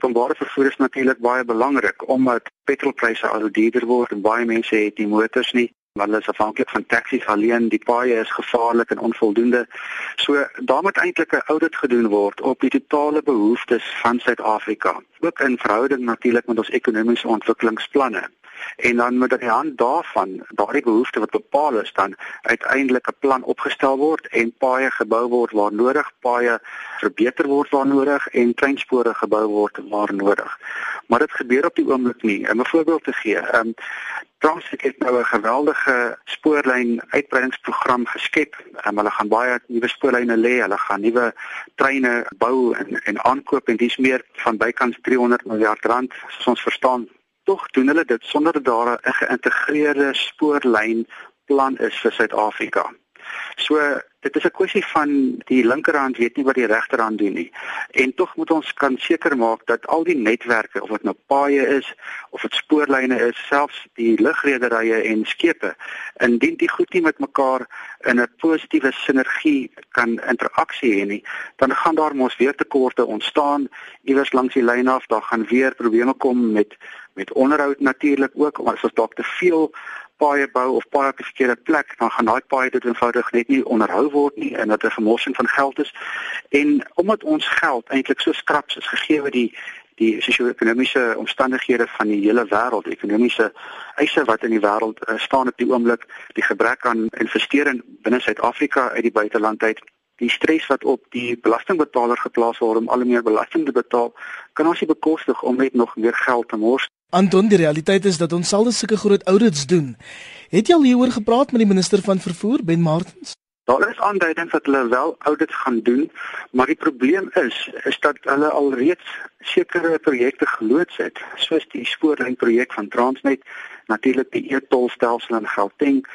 Openbare vervoer is natuurlik baie belangrik omdat petrolpryse al duurder word en baie mense het nie motors nie. Hulle is afhanklik van taksies alleen, die paaie is gevaarlik en onvoldoende. So daar moet eintlik 'n audit gedoen word op die totale behoeftes van Suid-Afrika, ook in verhouding natuurlik met ons ekonomiese ontwikkelingsplanne en dan moet aan die hand daarvan daardie behoefte wat bepaal is dan uiteindelik 'n plan opgestel word en paaie gebou word waar nodig, paaie verbeter word waar nodig en treinspore gebou word waar nodig. Maar dit gebeur op die oomblik nie. Om 'n voorbeeld te gee, ehm um, Transnet het nou 'n geweldige spoorlyn uitbreidingsprogram geskep. Um, hulle gaan baie nuwe spoorlyne lê, hulle gaan nuwe treine bou en en aankoop en dis meer van bykans 300 miljard rand, soos ons verstaan, tog doen hulle dit sonder dat daar 'n geïntegreerde spoorlyn plan is vir Suid-Afrika. So dit is 'n kwessie van die linkerhand weet nie wat die regterhand doen nie. En tog moet ons kan seker maak dat al die netwerke of dit nou paaie is of dit spoorlyne is, selfs die lugrederye en skepe, indien die goed nie met mekaar in 'n positiewe sinergie kan interaksie hê nie, dan gaan daar mos weer tekorte ontstaan iewers langs die lyn af, daar gaan weer probleme kom met met onderhoud natuurlik ook as ons dalk te veel paaie bou of paaie op die verkeerde plek dan gaan daai paaie dit eenvoudig net nie onderhou word nie en dit 'n vermorsing van geld is. En omdat ons geld eintlik so skraps is gegee die die sosio-ekonomiese omstandighede van die hele wêreld, ekonomiese eise wat in die wêreld uh, staan op die oomblik, die gebrek aan investering binne Suid-Afrika uit die buiteland uit, die stres wat op die belastingbetaler geplaas word om al meer belasting te betaal, kan ons nie bekostig om net nog meer geld te mors Anton, die realiteit is dat ons sal sulke groot audits doen. Het jy al hieroor gepraat met die minister van vervoer, Ben Martins? Daar is aanduidings dat hulle wel audits gaan doen, maar die probleem is is dat hulle alreeds sekere projekte geloods het, soos die spoorlynprojek van Transnet, natuurlik die e-tolstelsel in Gauteng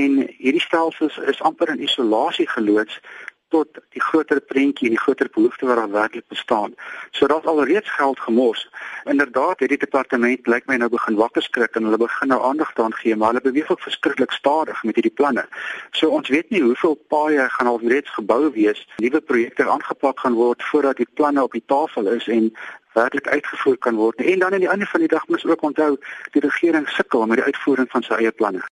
en hierdie stelsels is amper in isolasie geloods tot die groter prentjie en die groter behoefte wat daar werklik bestaan. So daar's alreeds geld gemors. Inderdaad, het die departement lyk my nou begin wakker skrik en hulle begin nou aandag daaraan gee, maar hulle beweeg ook verskriklik stadig met hierdie planne. So ons weet nie hoeveel paaie gaan alreeds gebou wees, nuwe projekte aangepak gaan word voordat die planne op die tafel is en werklik uitgevoer kan word. En dan aan die einde van die dag moet ons ook onthou die regering sukkel met die uitvoering van sy eie planne.